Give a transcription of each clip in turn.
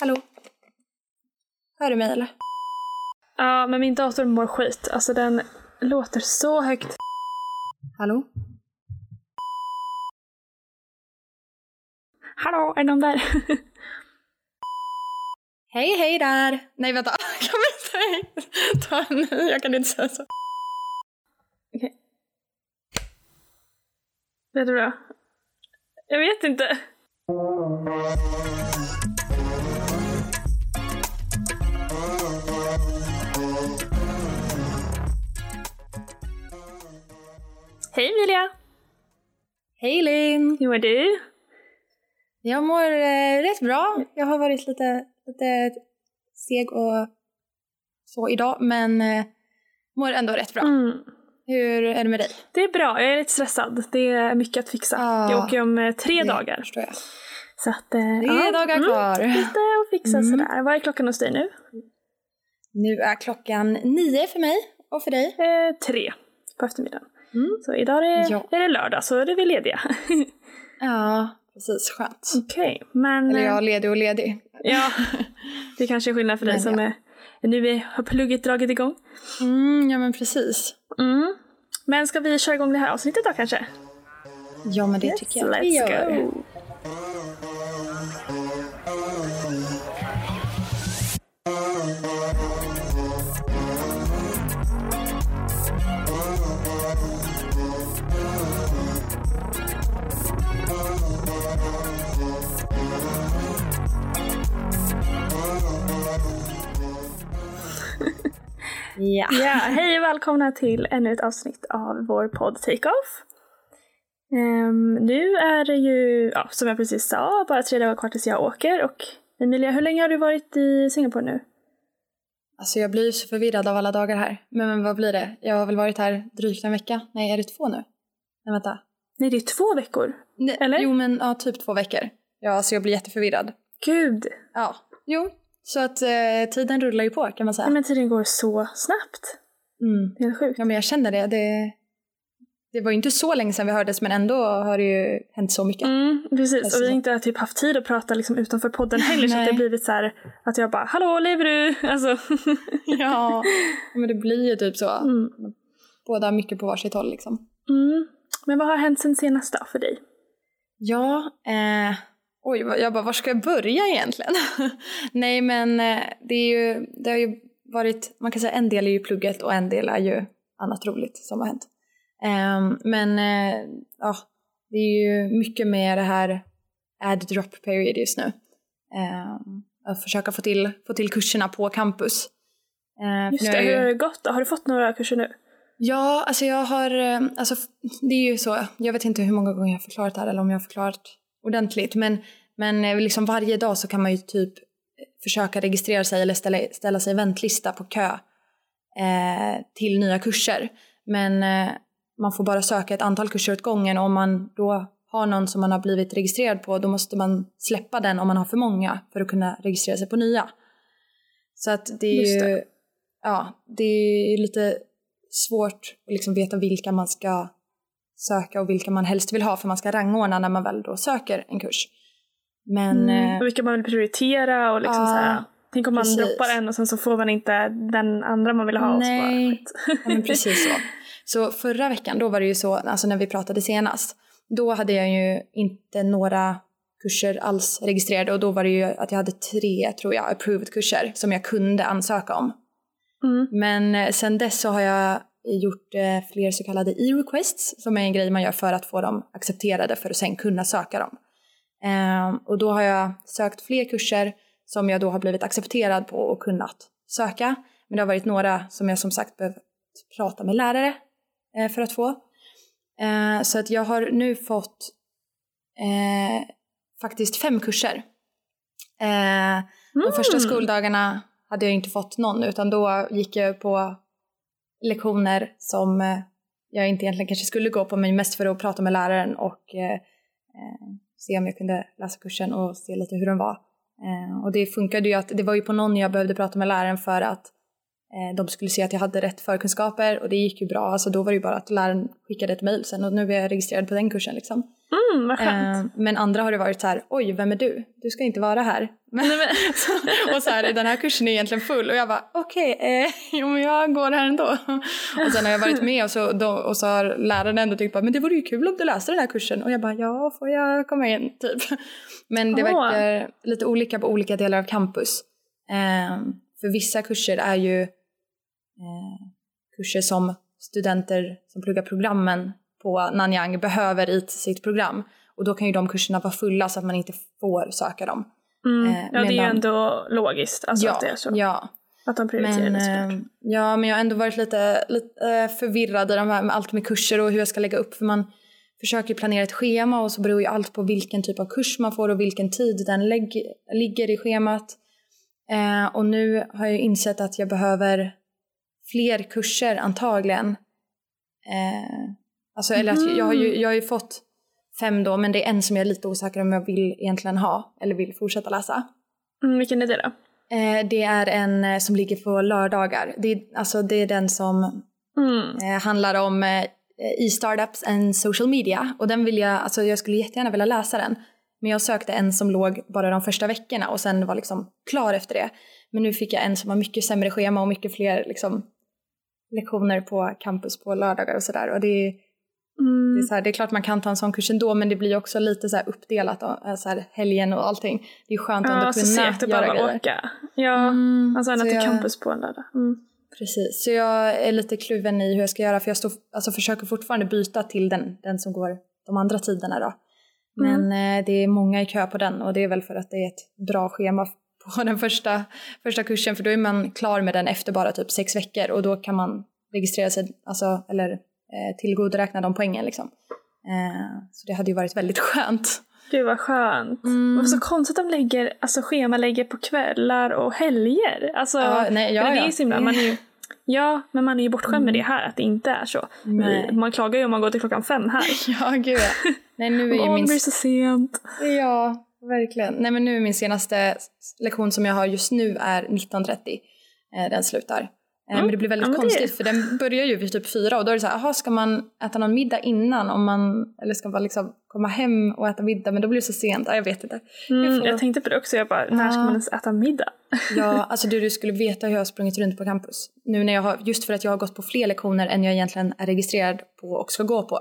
Hallå? Hör du mig eller? Ja, men min dator mår skit. Alltså den låter så högt. Hallå? Hallå, är någon där? Hej hej där! Nej vänta, kan vi inte ta en? Jag kan inte säga så. Okej. Vet du då? Jag vet inte. Hej Emilia! Hej Linn! Hur mår du? Jag mår eh, rätt bra. Jag har varit lite, lite seg och så idag men eh, mår ändå rätt bra. Mm. Hur är det med dig? Det är bra, jag är lite stressad. Det är mycket att fixa. Ah, jag åker om eh, tre dagar. förstår jag. Så att, eh, Tre ja, dagar mm, kvar. Lite att fixa Mm. sådär. Vad är klockan hos dig nu? Nu är klockan nio för mig och för dig. Eh, tre på eftermiddagen. Mm. Så idag är det, Ja. är det lördag så är det vi lediga. Ja, precis. Skönt. Okej, men... Eller eh, jag ledig och ledig. Ja, det kanske är skillnad för dig Men som ja. är, nu är, har plugget dragit igång. Mm, ja men precis. Mm. Men ska vi köra igång det här avsnittet då kanske? Ja men det tycker jag let's gör. go! Ja. Ja, hej och välkomna till ännu ett avsnitt av vår podd Take-Off. Ehm, nu är det ju, ja, som jag precis sa, bara tre dagar kvar tills jag åker. Och Emilia, hur länge har du varit i Singapore nu? Alltså jag blir ju så förvirrad av alla dagar här. Men, men vad blir det? Jag har väl varit här drygt en vecka? Nej, är det två nu? Nej vänta. Nej, det är två veckor. Nej, Eller? Jo men ja, typ två veckor. Ja, alltså jag blir jätteförvirrad. Gud, Ja. Jo. Så att eh, tiden rullar ju på kan man säga. nej, men tiden går så snabbt. Mm. Det är sjukt. Ja men jag känner det. det. Det var ju inte så länge sedan vi hördes men ändå har det ju hänt så mycket. Mm, precis, Alltså- och vi har inte typ haft tid att prata liksom utanför podden heller så att det har blivit så här att jag bara “Hallå, lever du?” alltså. Ja. men det blir ju typ så. mm. Båda mycket på varsitt håll liksom. Mm. Men vad har hänt sen senast då för dig? Ja, eh, oj, jag bara, var ska jag börja egentligen? Nej, men eh, det är ju, det har ju varit, man kan säga en del är ju plugget och en del är ju annat roligt som har hänt. Ehm, men eh, ja, det är ju mycket med det här add drop period just nu. Ehm, att försöka få till, få till kurserna på campus. För Just det, hur har det gått då? Har du fått några kurser nu? Ja, alltså jag har, eh, alltså det är ju så, jag vet inte hur många gånger jag har förklarat det här eller om jag har förklarat ordentligt, men, men eh, liksom varje dag så kan man ju typ försöka registrera sig eller ställa, ställa sig i väntlista på kö eh, till nya kurser. Men eh, man får bara söka ett antal kurser åt gången och om man då har någon som man har blivit registrerad på då måste man släppa den om man har för många för att kunna registrera sig på nya. Så att det är Just ju, ja, det är lite svårt att liksom veta vilka man ska söka och vilka man helst vill ha för man ska rangordna när man väl då söker en kurs. Men eh, Och vilka man vill prioritera och liksom ja, så här. Tänk om man precis. droppar en och sen så får man inte den andra man vill ha. Och Nej. skit. Ja, precis så. Så förra veckan, då var det ju så, alltså när vi pratade senast, då hade jag ju inte några kurser alls registrerade och då var det ju att jag hade tre, tror jag, approved kurser som jag kunde ansöka om. Mm. Men eh, sen dess så har jag gjort eh, fler så kallade e-requests som är en grej man gör för att få dem accepterade för att sen kunna söka dem. Ehm, och då har jag sökt fler kurser som jag då har blivit accepterad på och kunnat söka. Men det har varit några som jag som sagt behövt prata med lärare eh, för att få. Eh, så att jag har nu fått eh, faktiskt fem kurser. Eh, de första Mm. skoldagarna hade jag inte fått någon utan då gick jag på lektioner som eh, jag inte egentligen kanske skulle gå på men mest för att prata med läraren och eh, eh, se om jag kunde läsa kursen och se lite hur den var. Eh, och det funkade ju att det var ju på någon jag behövde prata med läraren för att eh, de skulle se att jag hade rätt förkunskaper och det gick ju bra. Alltså då var det ju bara att läraren skickade ett mejl sen och nu är jag registrerad på den kursen liksom. Mm, vad skönt. Eh, men andra har det varit så här, oj vem är du? Du ska inte vara här. Men, Nej, men, och så här, den här kursen är egentligen full och jag bara okej, eh, jo men jag går här ändå. Och sen har jag varit med och så, då, och så har läraren ändå tyckt bara, men det vore ju kul om du läste den här kursen. Och jag bara ja, får jag komma in typ. Men det Åh. verkar lite olika på olika delar av campus. Eh, för vissa kurser är ju eh, kurser som studenter som pluggar programmen på Nanyang behöver i sitt program. Och då kan ju de kurserna vara fulla så att man inte får söka dem. mm, eh, ja, det är ju ändå logiskt alltså, att det är så. ja. Att de prioriterar Men, eh, ja, men jag har ändå varit lite, lite eh, förvirrad i de här, med allt med kurser och hur jag ska lägga upp. För man försöker ju planera ett schema och så beror ju allt på vilken typ av kurs man får och vilken tid den lägg, ligger i schemat. Eh, och nu har jag insett att jag behöver fler kurser antagligen. Eh, alltså, eller att jag, har ju, jag har ju fått fem då, men det är en som jag är lite osäker om jag vill egentligen ha eller vill fortsätta läsa. Mm, vilken är det då? Eh, det är en eh, som ligger på lördagar. Det är, alltså, det är den som Mm. eh, handlar om eh, e-startups and social media. Och den vill jag, alltså jag skulle jättegärna vilja läsa den. Men jag sökte en som låg bara de första veckorna och sen var liksom klar efter det. Men nu fick jag en som har mycket sämre schema och mycket fler liksom, lektioner på campus på lördagar och sådär. Och det är, det, är Mm. så här, det är klart man kan ta en sån kurs ändå men det blir också lite så uppdelat, eh, så här, helgen och allting. Det är skönt Ja, att så kunna segt att göra bara grejer. åka. Ja, Mm, alltså ända så till jag- campus på en lördag. Mm. Precis, så jag är lite kluven i hur jag ska göra för jag står, alltså försöker fortfarande byta till den, den som går de andra tiderna då. Men eh, det är många i kö på den och det är väl för att det är ett bra schema på den första, första kursen för då är man klar med den efter bara typ sex veckor och då kan man registrera sig, alltså, eller eh, tillgodoräkna de poängen liksom. Eh, så det hade ju varit väldigt skönt. Gud vad skönt. Mm. Det var så konstigt att de lägger, alltså schemalägger på kvällar och helger. Alltså, Ja, nej, ja, det är ja. ju så himla, man är ju, ja, men man är ju bortskämd med det Mm. här, att det inte är så. Nej. Man klagar ju om man går till klockan fem här. Ja, gud ja. Nej, nu är ju min det blir så sent. Ja, verkligen. Nej men nu är min senaste lektion som jag har just nu är 19.30. Eh, den slutar. Mm. Men det blir väldigt Ja, det- konstigt för den börjar ju vid typ fyra och då är det så här, aha, ska man äta någon middag innan om man, eller ska man liksom komma hem och äta middag men då blir det så sent, ja, jag vet inte. Mm, får- jag tänkte på det också, jag bara, när ska man ens äta middag? Ja, alltså du, du skulle veta hur jag har sprungit runt på campus. Nu när jag har, just för att jag har gått på fler lektioner än jag egentligen är registrerad på och ska gå på.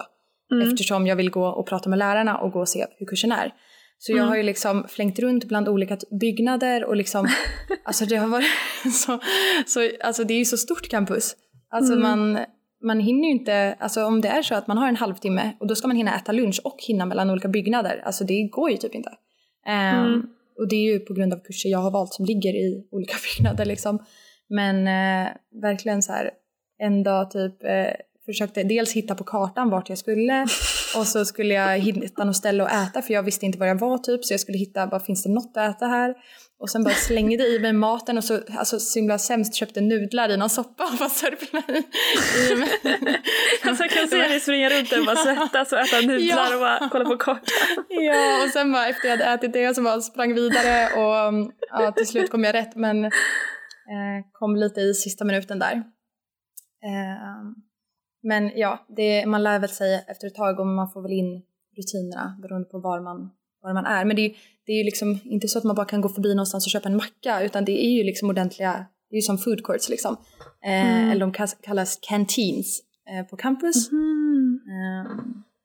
Mm. Eftersom jag vill gå och prata med lärarna och gå och se hur kursen är. Så jag Mm. har ju liksom flängt runt bland olika byggnader och liksom, alltså det har varit så, så alltså det är ju så stort campus. Alltså Mm. man, man hinner ju inte, alltså om det är så att man har en halvtimme och då ska man hinna äta lunch och hinna mellan olika byggnader, alltså det går ju typ inte. Ehm, Mm. Och det är ju på grund av kurser jag har valt som ligger i olika byggnader liksom. Men eh, verkligen så här en dag typ eh, försökte dels hitta på kartan vart jag skulle och så skulle jag hitta något ställe att äta för jag visste inte var jag var typ så jag skulle hitta, bara finns det något att äta här? Och sen bara slängde i mig maten och så, alltså så himla sämst köpte nudlar i någon soppa och bara sörplade i, mig. Alltså, jag kan se dig springa runt där och bara svettas och äta nudlar Ja. och bara kolla på kartan. Ja, och sen bara efter jag hade ätit det så bara sprang vidare och ja, till slut kom jag rätt men eh, kom lite i sista minuten där. Eh, men ja, det, man lär väl sig efter ett tag och man får väl in rutinerna beroende på var man, var man är. Men det är, ju- det är ju liksom inte så att man bara kan gå förbi någonstans och köpa en macka utan det är ju liksom ordentliga, det är ju som food courts liksom. Eh, Mm. Eller de kallas canteens eh, på campus. Eh,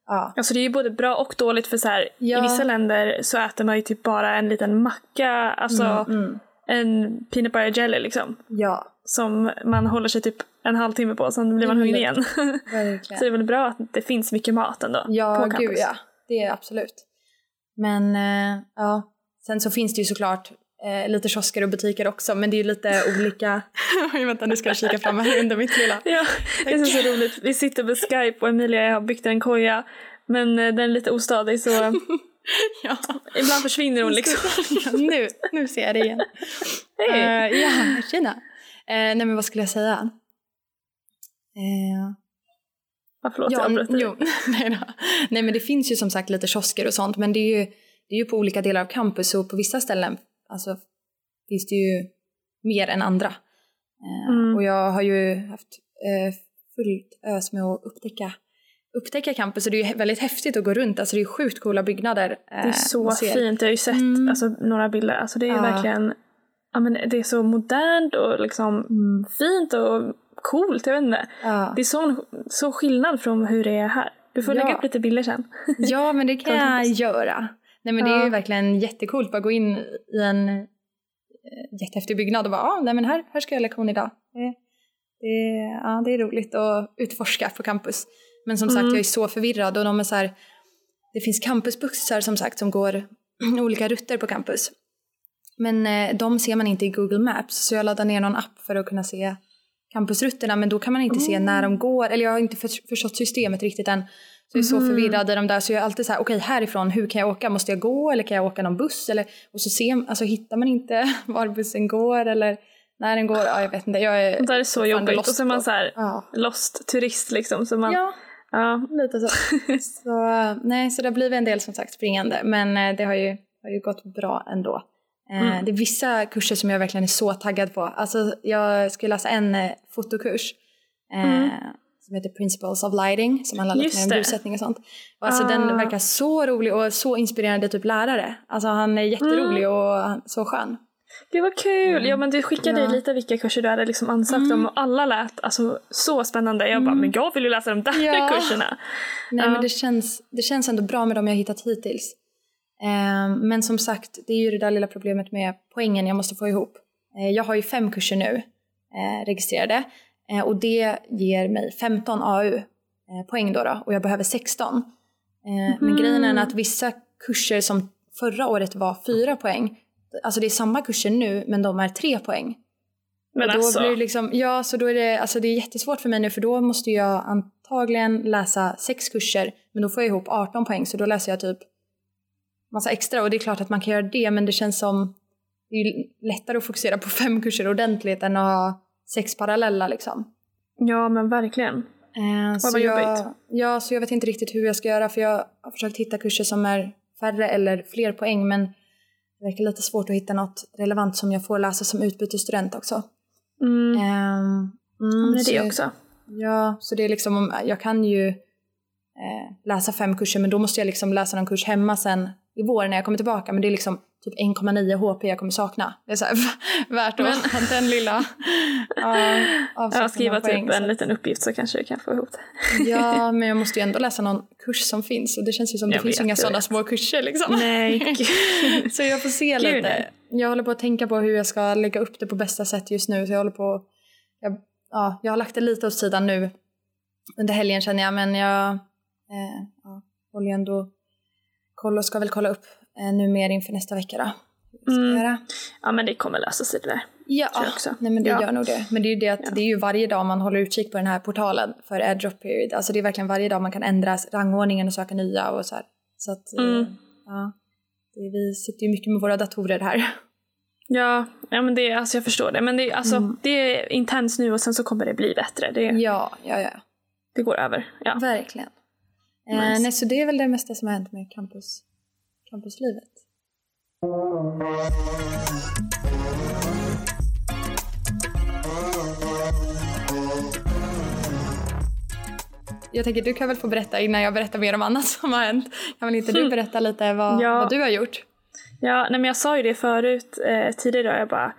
ja. Alltså det är ju både bra och dåligt för så här, Ja. i vissa länder så äter man ju typ bara en liten macka, alltså Mm, mm. en peanut butter jelly liksom. Ja, Som man håller sig typ en halvtimme på, sen blir man Mm. hungrig igen. verkligen. så det är väl bra att det finns mycket mat ändå Ja, på campus. gud ja. Det är absolut. Men eh, ja, sen så finns det ju såklart eh, lite kiosker och butiker också men det är ju lite olika. Oj, vänta nu ska jag kika fram här under mitt lilla. Ja, det är så roligt. Vi sitter med Skype och Emilia har byggt en koja. Men eh, den är lite ostadig så Ja, ibland försvinner hon liksom. nu, nu ser jag det igen. Hej! Eh, ja, tjena. Eh, nej men vad skulle jag säga? Eh, Ja, förlåt, jag Ja, avbröt dig. jo, nej, då. nej men det finns ju som sagt lite kiosker och sånt men det är ju, det är ju på olika delar av campus och på vissa ställen alltså, finns det ju mer än andra. Eh, Mm. Och jag har ju haft eh, fullt ös med att upptäcka upptäcka campus och det är ju väldigt häftigt att gå runt. Alltså det är sjukt coola byggnader. Det är så fint. Jag har ju sett Mm. alltså, några bilder. Alltså det är Ja. verkligen ja, men det är så modernt och liksom Mm. fint och coolt. Jag vet inte. Ja. Det är sån, så skillnad från hur det är här. Du får Ja. lägga upp lite bilder sen. ja, men det kan jag göra. Nej men det är Ja. ju verkligen jättecoolt bara gå in i en eh, jättehäftig byggnad och bara, ah, nej men här, här ska jag ha lektion idag. Det, det, ja, det är roligt att utforska på campus. Men som sagt, Mm. jag är så förvirrad och de är så här, det finns campusbussar som sagt som går olika rutter på campus. Men eh, de ser man inte i Google Maps så jag laddar ner någon app för att kunna se campusrutterna men då kan man inte se när de går, eller jag har inte för, förstått systemet riktigt än. Så jag är så Mhm. förvirrad i de där så jag är alltid så här, okej härifrån, hur kan jag åka? Måste jag gå eller kan jag åka någon buss? Eller, och så ser, alltså, hittar man inte var bussen går eller när den går. Ja, jag vet inte, jag är Det är så jobbigt. Och så är man så här Ja. lost turist liksom. Så man, ja, ja. lite så. så. Nej, så det har blivit en del som sagt springande men eh, det har ju, har ju gått bra ändå. Eh, Mm. Det är vissa kurser som jag verkligen är så taggad på. Alltså jag ska läsa en eh, fotokurs eh, Mm. som heter Principles of Lighting som handlar lite Just mer om ljussättning och sånt. Och alltså Ah. den verkar så rolig och så inspirerande typ lärare. Alltså han är jätterolig Mm. och så skön. Gud vad kul! Ja men du skickade Ja. lite vilka kurser du hade liksom ansökt Mm. om och alla lät alltså, så spännande. Jag bara, men jag vill ju läsa de där Ja. kurserna. Nej Ja. men det känns, det känns ändå bra med de jag hittat hittills. Eh, men som sagt, det är ju det där lilla problemet med poängen jag måste få ihop. Eh, jag har ju fem kurser nu eh, registrerade eh, och det ger mig 15 AU poäng då, då och jag behöver 16. Eh, Men Mhm. grejen är att vissa kurser som förra året var 4 poäng, alltså det är samma kurser nu men de är 3 poäng. Men och då alltså, blir det liksom, ja, så då är det, alltså det är jättesvårt för mig nu för då måste jag antagligen läsa sex kurser men då får jag ihop 18 poäng så då läser jag typ massa extra och det är klart att man kan göra det men det känns som det är lättare att fokusera på fem kurser ordentligt än att ha sex parallella liksom. ja men verkligen. Eh, vad jag, jobbigt. ja, så jag vet inte riktigt hur jag ska göra för jag har försökt hitta kurser som är färre eller fler poäng men det verkar lite svårt att hitta något relevant som jag får läsa som utbytesstudent också. Mm. Ehm, mm, men det är det också. Ja, så det är liksom, om- jag kan ju eh, läsa fem kurser men då måste jag liksom läsa någon kurs hemma sen i vår när jag kommer tillbaka men det är liksom typ 1,9 HP jag kommer sakna. Det är så här, värt att ha den lilla avsättningen Ja, skriva poäng, typ en liten uppgift så kanske du kan få ihop det. Ja, men jag måste ju ändå läsa någon kurs som finns och det känns ju som det Jag finns ju vet, inga jag sådana små kurser liksom. Nej. Så jag får se Gud, lite. nej. Jag håller på att tänka på hur jag ska lägga upp det på bästa sätt just nu. Så jag håller på, jag, ja, jag har lagt det lite åt sidan nu under helgen känner jag. Men jag eh, ja, håller ju ändå koll och ska väl kolla upp eh, nu mer inför nästa vecka då. Mm. Ja men det kommer lösa sig det där. Ja, nej men det Ja. gör nog det. Men det är ju det att Ja. det är ju varje dag man håller utkik på den här portalen för AirDrop period. Alltså det är verkligen varje dag man kan ändra rangordningen och söka nya och så här. Så att, eh, Mm. ja. Det, vi sitter ju mycket med våra datorer här. Ja, ja men det, alltså jag förstår det. Men det, alltså, Mm. det är intens nu och sen så kommer det bli bättre. Det, Ja, ja, ja. det går över. Ja. Verkligen. Eh, Nice. nej, så det är väl det mesta som har hänt med campus, campuslivet. Jag tänker du kan väl få berätta innan jag berättar mer om annat som har hänt. Kan väl inte du berätta lite vad, Ja. vad du har gjort? Ja, nej men jag sa ju det förut eh, tidigare. Jag bara,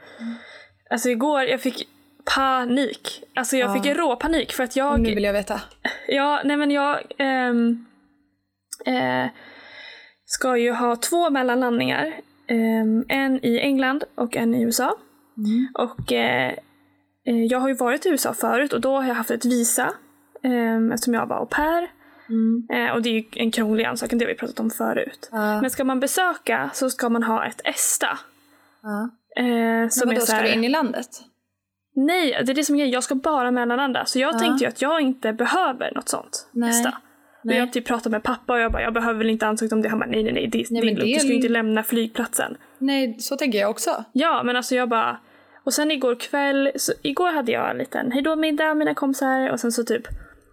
alltså igår jag fick panik. Alltså jag Ja. fick en rå panik för att jag, Nu vill jag veta. ja nej men jag ehm, eh, ska ju ha två mellanlandningar. Ehm, en i England och en i USA. Och eh, eh, jag har ju varit i USA förut och då har jag haft ett visa eh, eftersom jag var au pair. Mm. Eh, och det är ju en krånglig ansökan, det har vi pratat om förut. Ja. Men ska man besöka så ska man ha ett ESTA. Ja. Men som är vadå, så ska här, du in i landet? Nej, det är det som är. Jag ska bara mellanlanda. Så jag Ja. tänkte ju att jag inte behöver något sånt Nej. ESTA. Nej. Jag typ pratade med pappa och jag bara, jag behöver väl inte ansöka om det. Han bara, nej nej nej, det, Nej, det är lugnt. Du ska ju inte lämna flygplatsen. Nej, så tänker jag också. Ja, men alltså jag bara... Och sen igår kväll, så igår hade jag en liten hejdå-middag med mina kompisar och sen så typ,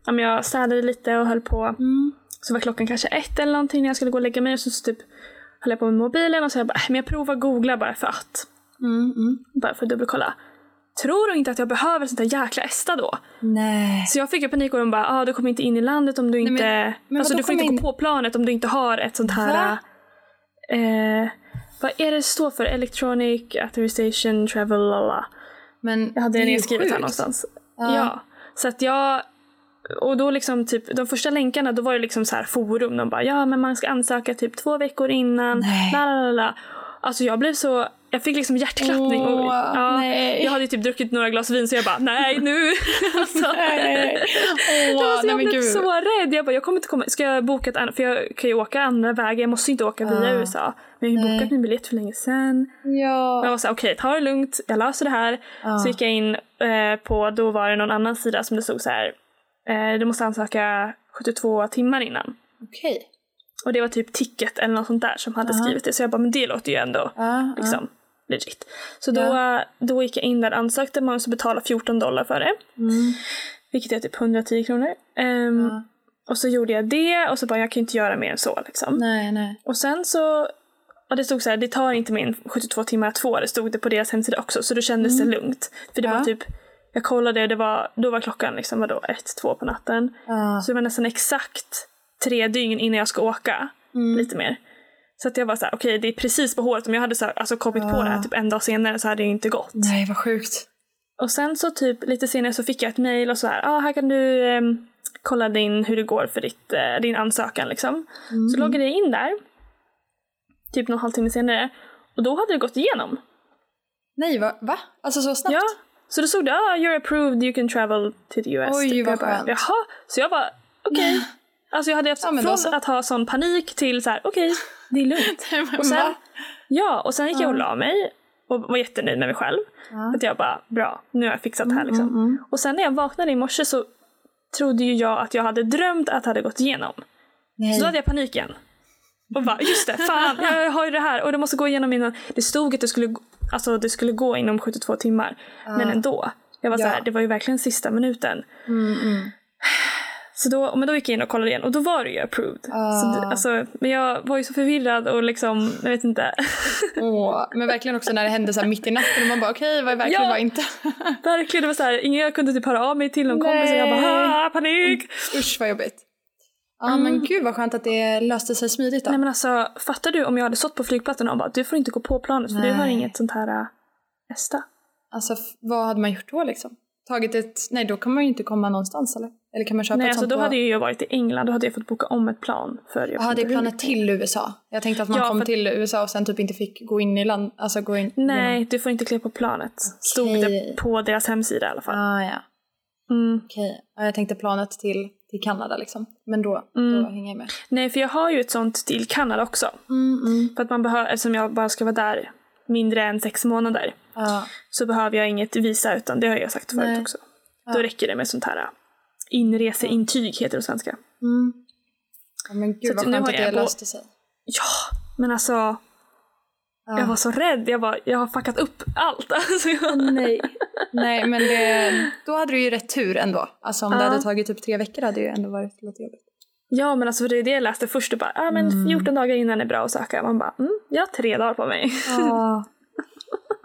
ja men jag städade lite och höll på. Mm. Så var klockan kanske ett eller någonting när jag skulle gå och lägga mig och så, så typ höll jag på med mobilen och så jag bara, äh, men jag provar googla bara för att. Mm, mm. Bara för att dubbelkolla. Tror inte att jag behöver sånt där jäkla ESTA då. Nej. Så jag fick ju panik och de bara, ah, du kommer inte in i landet om du inte... men- men alltså du får inte komma gå på planet om du inte har ett sånt här... Eh, vad är det står för? Electronic authorization travel, lala. Men Jag hade det det nedskrivet här någonstans. Ja. Ja. Så att jag... Och då liksom typ, de första länkarna då var det liksom så här forum. De bara ja men man ska ansöka typ två veckor innan. Nej. La, la, la, la. Alltså jag blev så, jag fick liksom hjärtklappning. och, ja, nej. Jag hade typ druckit några glas vin så jag bara nej nu. alltså, Nej. jag, Åh, alltså, nej jag men blev gud. så rädd. Jag bara jag kommer inte komma, ska jag boka ett annat, för jag kan ju åka andra vägar. Jag måste inte åka via Ja. USA. Men jag har ju Nej. bokat min biljett för länge sedan. Jag Ja. var såhär, okej ta det lugnt, jag löser det här. Ja. Så gick jag in eh, på, då var det någon annan sida som det stod så här. Eh, du måste ansöka 72 timmar innan. Okej. Och det var typ Ticket eller något sånt där som hade Aha. skrivit det. Så jag bara, men det låter ju ändå Ja, liksom legit. Så då, Ja. då gick jag in där, ansökte, man måste betala 14 dollar för det. Mm. Vilket är typ 110 kronor. Ehm, Ja. Och så gjorde jag det och så bara, jag kan inte göra mer än så liksom. Nej, nej. Och sen så, och det stod så här, det tar inte än 72 timmar att få det, stod det på deras hemsida också. Så då kändes det lugnt. För det Mm. Ja. var typ, jag kollade, det var, då var klockan liksom vadå, ett, två på natten. Ja. Så det var nästan exakt tre dygn innan jag ska åka. Mm. Lite mer. Så att jag var så här, okej det är precis på håret. Om jag hade så här, alltså kommit på Ja. det här typ en dag senare så hade det inte gått. Nej, vad sjukt. Och sen så typ lite senare så fick jag ett mail och så här, ah, här kan du ehm, kolla din, hur det går för ditt, eh, din ansökan liksom. Mm. Så loggade jag in där. Typ någon halvtimme senare. Och då hade det gått igenom. Nej, va? va? Alltså så snabbt? Ja. Så då stod det, ah, you're approved, you can travel to the US. Oj, typ. vad bara, skönt. Jaha. Så jag bara, okej. Alltså jag hade haft Ja, från att ha sån panik till så här, okej, det är lugnt. Och sen, ja, och sen gick jag och Ja. la mig och var jättenöjd med mig själv. Ja. Att jag bara, bra, nu har jag fixat det här liksom. Mm, mm. Och sen när jag vaknade i morse så trodde ju jag att jag hade drömt att det hade gått igenom. Nej. Så då hade jag panik igen. Och bara, just det, fan, jag har ju det här och det måste gå igenom innan. Det stod att det skulle, alltså, det skulle gå inom 72 timmar. Men ändå. Jag var Ja. så här, det var ju verkligen sista minuten. Mm, mm. Så då, men då gick jag in och kollade igen och då var det ju approved. Ah. Så det, alltså, men jag var ju så förvirrad och liksom, jag vet inte. Åh, men verkligen också när det hände så här mitt i natten och man bara okej, vad är verkligen, Ja. vad inte? Verkligen, det var så här, ingen jag kunde typ höra av mig till någon kompis och jag bara, Nej. panik! Usch vad jobbigt. Ja men gud vad skönt att det löste sig smidigt då. Nej men alltså, fattar du om jag hade stått på flygplatsen och bara, du får inte gå på planet för du har Nej. inget sånt här äh, ESTA. Alltså vad hade man gjort då liksom? Tagit ett, nej då kan man ju inte komma någonstans eller? Eller kan man köpa Nej ett alltså sånt då på... hade ju jag varit i England, då hade jag fått boka om ett plan. För jag vet det är planet till USA. Jag tänkte att man Ja, kom för- till USA och sen typ inte fick gå in i land, alltså gå in Nej, du får inte kliva på planet. Stod det på deras hemsida i alla fall. Ah, ja, Mm. okej. Ja, jag tänkte planet till, till Kanada liksom. Men då, Mm. då hänger jag med. Nej, för jag har ju ett sånt till Kanada också. Mm, mm. För att man behöver, eftersom jag bara ska vara där mindre än sex månader Ja. så behöver jag inget visa utan det har jag sagt förut Nej. också. Då räcker det med sånt här inreseintyg heter det på svenska. Mm. ja men gud Så vad nu skönt att det löste sig. Ja, men alltså Ja. jag var så rädd. Jag, bara, jag har fuckat upp allt. Alltså, jag... Nej. Nej men det, då hade du ju rätt tur ändå. Alltså om det Ja. hade tagit typ tre veckor hade det ju ändå varit lite jobbigt. Ja, men alltså det är det jag läste först. Och bara, ah, men Mm. 14 dagar innan är bra att söka. Man bara, mm, jag har tre dagar på mig. Ja.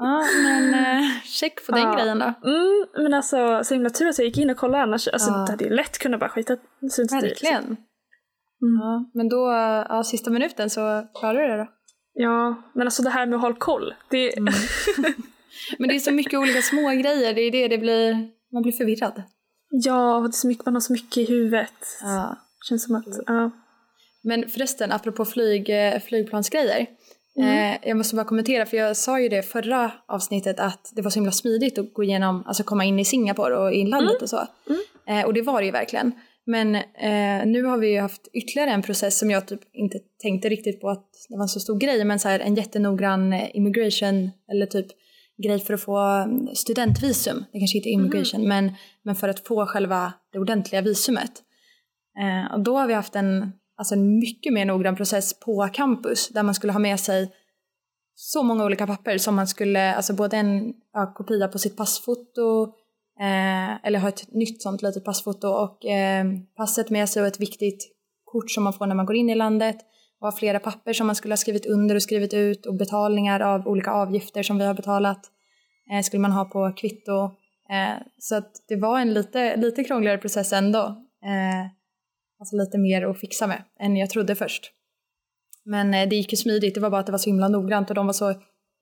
ja men eh, check på den Ja. grejen då. Mm, men alltså så himla tur att jag gick in och kollade annars. Alltså, Ja. Det hade ju lätt kunnat bara skita liksom. Verkligen. Mm. Ja, men då, ja, sista minuten så klarar du det då. Ja, men alltså det här med att hålla koll. Det, Mm. Men det är så mycket olika små grejer. det är det det blir, man blir förvirrad. ja, det är så mycket, man har så mycket i huvudet. Ja. Känns som att, ja. Men förresten, apropå flyg, eh, flygplansgrejer. Eh, jag måste bara kommentera, för jag sa ju det förra avsnittet att det var så himla smidigt att gå igenom, alltså komma in i Singapore och inlandet och så. Eh, och det var det ju verkligen. Men eh, nu har vi ju haft ytterligare en process som jag typ inte tänkte riktigt på att det var en så stor grej, men så här en jättenoggrann eh, immigration eller typ grej för att få mm, studentvisum. Det kanske inte är immigration, men, men för att få själva det ordentliga visumet. Och då har vi haft en, alltså en mycket mer noggrann process på campus där man skulle ha med sig så många olika papper som man skulle, alltså både en ja, kopia på sitt passfoto eh, eller ha ett nytt sånt litet passfoto och eh, passet med sig och ett viktigt kort som man får när man går in i landet och ha flera papper som man skulle ha skrivit under och skrivit ut och betalningar av olika avgifter som vi har betalat. eh, skulle man ha på kvitto. Eh, så att det var en lite, lite krångligare process ändå. Eh, alltså lite mer att fixa med än jag trodde först. Men eh, det gick ju smidigt, det var bara att det var så himla noggrant och de var så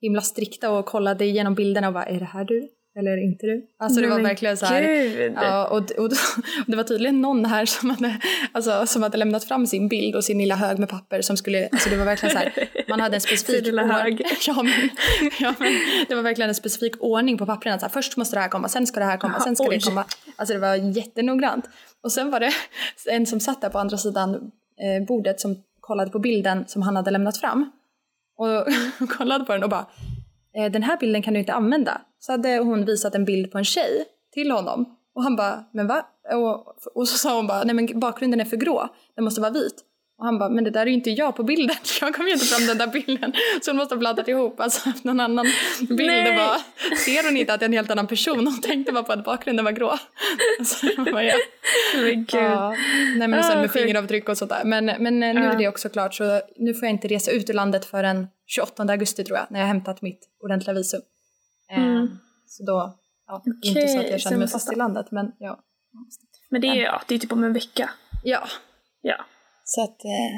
himla strikta och kollade igenom bilderna och bara är det här du? Eller inte du? Alltså det var verkligen så här. Ja, och, och, och det var tydligen någon här som hade, alltså, som hade lämnat fram sin bild och sin lilla hög med papper som skulle, alltså det var verkligen så här, man hade en specifik lilla hög. Ja men, ja men det var verkligen en specifik ordning på pappren. Så här, först måste det här komma, sen ska det här komma, sen ska Oj. det komma. Alltså det var jättenoggrant. Och sen var det en som satt där på andra sidan eh, bordet som kollade på bilden som han hade lämnat fram. Och kollade på den och bara Eh, den här bilden kan du inte använda. Så hade hon visat en bild på en tjej till honom. Och han bara, men va? Och, och så sa hon bara, nej men bakgrunden är för grå, den måste vara vit. Och han bara, men det där är ju inte jag på bilden, jag kommer ju inte fram den där bilden. Så hon måste ha blandat ihop, alltså haft någon annan bild. Nej. Det var, ser hon inte att det är en helt annan person? Hon tänkte bara på att bakgrunden var grå. Så jag bara, ja. Men. Ja, nej men och sen Ah, med fingeravtryck och sånt där. Men, men nu är det också klart så nu får jag inte resa ut ur landet förrän 28 augusti tror jag när jag har hämtat mitt ordentliga visum. Eh, Mm. Så då, ja, inte så att jag känner mig fast i landet men ja. Men det är, ja, det är typ om en vecka. Ja, Ja. Så att eh,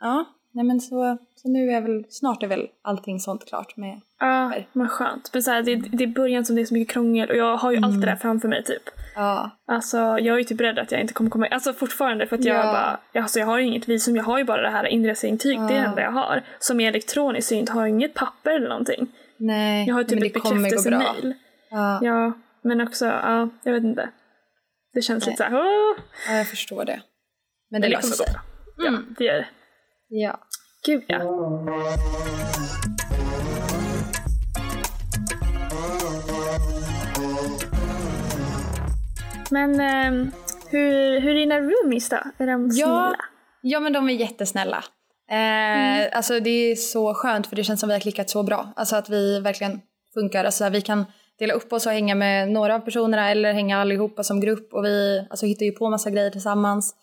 ja, nej men så, så nu är väl, snart är väl allting sånt klart med, Ja, men skönt. Men så här, det, det är början som det är så mycket krångel och jag har ju allt det där framför mig typ. ja, Alltså jag är ju typ rädd att jag inte kommer komma Alltså fortfarande för att jag Ja. bara, alltså jag har ju inget visum, jag har ju bara det här inreseintyg, det är det Ja. enda jag har. Som är elektroniskt så jag inte har inget papper eller någonting. nej, Jag har ju typ men det kommer gå bra. Ja, Ja, men också, ja, jag vet inte. Det känns Nej. lite såhär, åh! ja, jag förstår det. Men det Men det löser sig. Ja, Mm. det gör det. Ja. Gud ja. Men ehm, hur, hur är dina roomies då? Är de snälla? Ja, men de är jättesnälla. Eh, Alltså det är så skönt för det känns som vi har klickat så bra. Alltså att vi verkligen funkar. Alltså vi kan dela upp oss och hänga med några av personerna eller hänga allihopa som grupp och vi alltså, hittar ju på massa grejer tillsammans.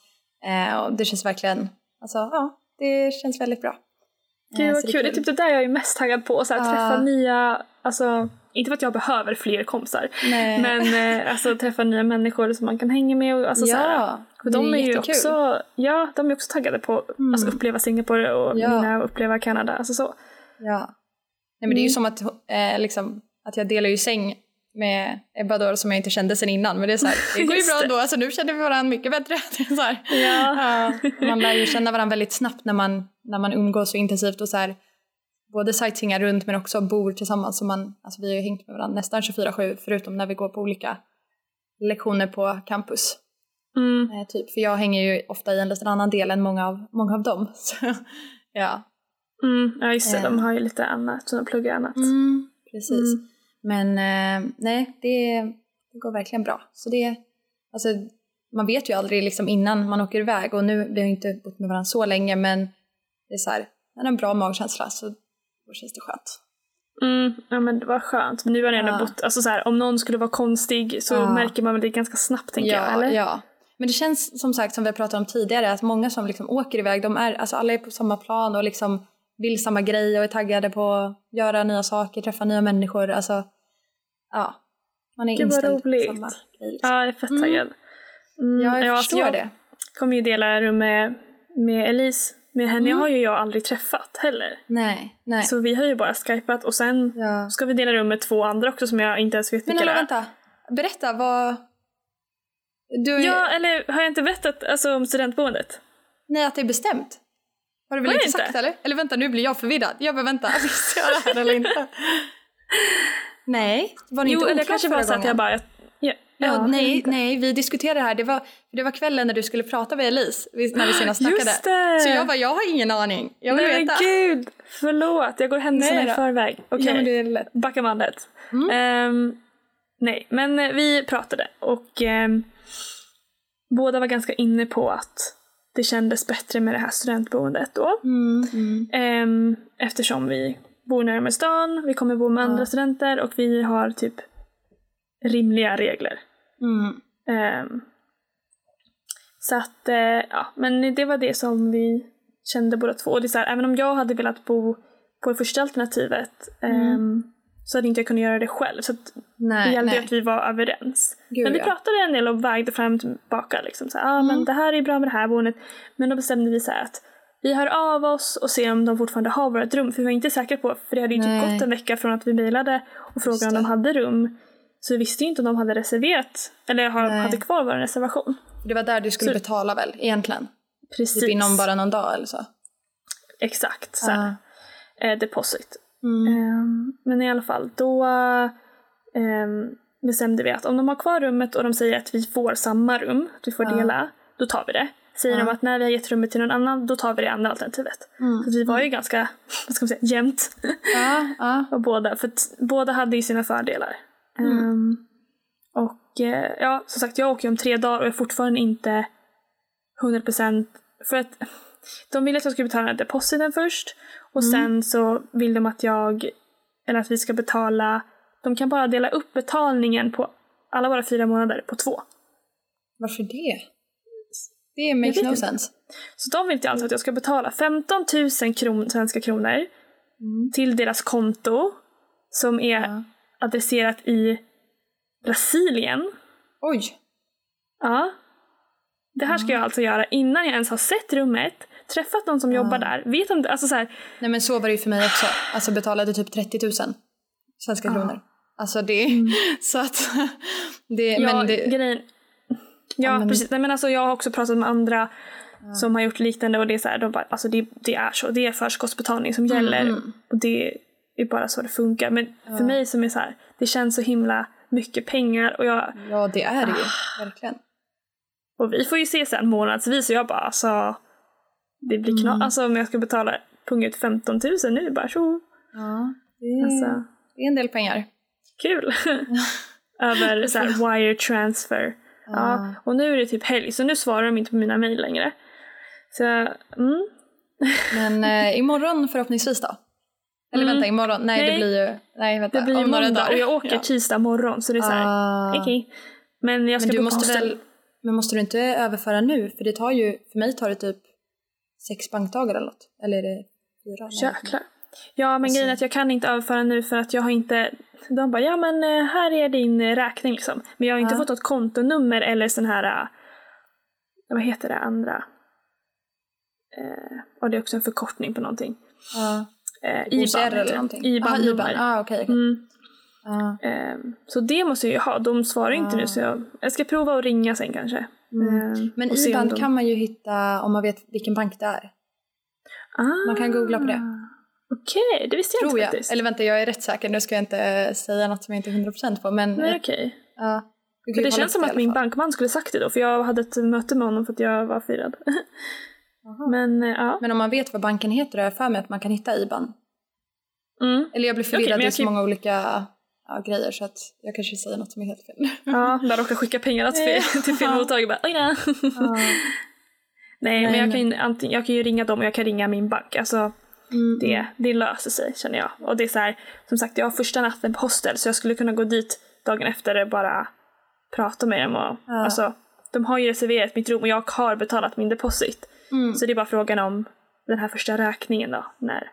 Eh, och det känns verkligen, alltså ja, det känns väldigt bra. Gud Eh, vad så kul. Det är typ det där jag är mest taggad på. Så här, Ja. Träffa nya, alltså inte för att jag behöver fler kompisar. Nej. Men eh, alltså träffa nya människor som man kan hänga med. Och, alltså, så här, ja, för de är, ju jättekul. också, ja, de är också taggade på att Mm. alltså, uppleva Singapore och Ja. mina uppleva Kanada. Alltså så. Ja. Nej men det är ju Mm. som att, eh, liksom, att jag delar ju säng med Ebba då som jag inte kände sen innan. Men det är så här, det går ju bra ändå. Alltså nu känner vi varandra mycket bättre. Så här, Ja. ja, man lär ju känna varandra väldigt snabbt när man, när man umgås så intensivt och så här, både sightseeingar runt men också bor tillsammans. Så man, alltså vi har ju hängt med varandra nästan 24-7 förutom när vi går på olika lektioner på campus. Mm. Eh, typ. För jag hänger ju ofta i en liten annan del än många av, många av dem. Så, ja. Mm. Ja just det, Eh. de har ju lite annat, så de pluggar annat. Mm, precis. Mm. Men eh, nej, det, det går verkligen bra. Så det, alltså, man vet ju aldrig liksom innan man åker iväg och nu, vi har inte bott med varandra så länge men det är så här, är en bra magkänsla så då känns det skönt. Mm. Ja men det var skönt. Men nu har ni ändå Ja. bott, alltså så här, om någon skulle vara konstig så Ja. märker man väl det ganska snabbt tänker jag, eller? ja. Men det känns som sagt som vi har pratat om tidigare att många som liksom åker iväg, de är, alltså alla är på samma plan och liksom vill samma grej och är taggade på att göra nya saker, träffa nya människor. Alltså, ja. Man är Gud, inställd på samma grej. Liksom. Ja, jag är fett Mm. taggad. Mm. Ja, jag alltså, förstår jag det. kommer ju dela rum med, med Elise. Med henne Mm. har ju jag aldrig träffat heller. Nej, nej. Så vi har ju bara skypat och sen Ja. ska vi dela rum med två andra också som jag inte ens vet Men vilka det är. vänta. Berätta, vad... Du, Ja, eller har jag inte berättat alltså, om studentboendet? Nej, att det är bestämt. Har du väl jag inte sagt inte? eller? Eller vänta, nu blir jag förvirrad. Jag bara vänta, visste jag det här eller inte? Nej, var ni Jo, inte eller oklar kanske var så att jag bara... Jag, ja, Ja, ja, jag nej, inte. nej, vi diskuterade det här. Det var, det var kvällen när du skulle prata med Elise, när vi senast snackade. Just det! Så jag bara, jag har ingen aning. Jag vill Nej veta. men gud! Förlåt, jag går händelserna Nej i förväg. Okej, Ja, det är lätt. backa bandet. Mm. Ehm, nej, men vi pratade och ehm, båda var ganska inne på att det kändes bättre med det här studentboendet då. Mm, mm. Ehm, eftersom vi bor närmare stan, vi kommer bo med andra Ja. studenter och vi har typ rimliga regler. Mm. Ehm, så att, eh, ja, men det var det som vi kände båda två. Och det är så här, även om jag hade velat bo på det första alternativet ehm, så hade inte jag kunnat göra det själv. Så Nej, det gällde nej. att vi var överens. Gud, men vi ja. pratade en del och vägde fram och tillbaka. Liksom, så, ah, Mm. men det här är bra med det här boendet. Men då bestämde vi så här att vi hör av oss och ser om de fortfarande har vårt rum. För vi var inte säkra på, för det hade ju typ gått en vecka från att vi mejlade och frågade om de hade rum. Så vi visste ju inte om de hade reserverat eller Nej. hade kvar vår reservation. Det var där du skulle Så- betala väl, egentligen? Precis. Typ inom bara någon dag eller så? Exakt. Så här, eh, deposit. Mm. Ehm, men i alla fall, då ehm, bestämde vi att om de har kvar rummet och de säger att vi får samma rum, att vi får Ja. dela, då tar vi det. Säger Ja. de att när vi har gett rummet till någon annan, då tar vi det andra alternativet. Mm. Så vi var ju ganska, vad ska man säga, jämnt. Ja, ja. och båda, för båda hade ju sina fördelar. Mm. Ehm, och eh, ja, som sagt, jag åker ju om tre dagar och är fortfarande inte 100% för att de ville att jag skulle betala depositen först och Mm. sen så vill de att jag, eller att vi ska betala, de kan bara dela upp betalningen på alla våra fyra månader på två. Varför det? Det makes no inte. sense. Så de vill inte alltså att jag ska betala 15 000 kron, svenska kronor Mm. till deras konto som är Ja. adresserat i Brasilien. Oj! Ja. Det här ska jag alltså göra innan jag ens har sett rummet, träffat någon som jobbar där, vet om det, alltså så här, Nej men så var det ju för mig också. Alltså betalade typ 30 000 svenska Ja. kronor. Alltså det, så att det, ja, men det, grejen, ja, Ja, men- precis, nej men alltså jag har också pratat med andra som har gjort liknande och det är så här, de bara, alltså det, det är så, det är förskottsbetalning som gäller mm. och det är bara så det funkar. Men för mig som är så här, det känns så himla mycket pengar och jag, ja det är det ju, Ah. verkligen. och vi får ju se sen månadsvis och jag bara alltså, det blir knas, Mm. alltså om jag ska betala punga ut 15 000 nu bara tjo, Ja, det, alltså. det är en del pengar. Kul! Över så här, wire transfer. Ja. Och nu är det typ helg så nu svarar de inte på mina mejl längre. Så mm. Men eh, imorgon förhoppningsvis då? Eller Mm. vänta, imorgon? Nej, Nej. det blir ju... Nej, vänta. det blir om några dagar. och jag åker Ja. tisdag morgon så det är så här, Ah. okej. Men jag ska Men du måste väl... Men måste du inte överföra nu? För det tar ju... För mig tar det typ sex bankdagar eller något. Eller är det fyra? Jäklar. Ja men Alltså- grejen är att jag kan inte överföra nu för att jag har inte de bara ja men eh, här är din eh, räkning liksom. Men jag har inte Ja. fått något kontonummer eller sån här eh, vad heter det andra? Eh, och det är också en förkortning på någonting. Ja. Eh, IBAN eller någonting? IBAN Aha, nummer. Ah, okej. okej. Mm. Ja. Ehm, så det måste jag ju ha. De svarar inte Ah. nu så jag, jag ska prova att ringa sen kanske. Ehm, Men IBAN de- kan man ju hitta om man vet vilken bank det är. ah, man kan googla på det. Okej, det visste jag Tror inte jag. faktiskt. Eller vänta, jag är rätt säker. Nu ska jag inte säga något som jag inte är 100% på. Men Nej eh, okej. Du kan För det känns som att min bankman skulle sagt det då för jag hade ett möte med honom för att jag var firad. Men eh, ja. Men om man vet vad banken heter har jag för mig att man kan hitta IBAN. Mm. Eller jag blir förvirrad men i jag så kan- många olika ja, grejer så att jag kanske säger något som är helt fel. Ja, där råkade skicka pengarna till fel, till fel mottagare. Bara, Oj, nej. Ja. nej, men jag kan, ju, antingen, jag kan ju ringa dem och jag kan ringa min bank. Alltså, Mm. det, det löser sig känner jag. Och det är så här, som sagt, jag har första natten på hostel så jag skulle kunna gå dit dagen efter och bara prata med dem. Och, Ja. alltså, de har ju reserverat mitt rum och jag har betalat min deposit. Mm. Så det är bara frågan om den här första räkningen då. När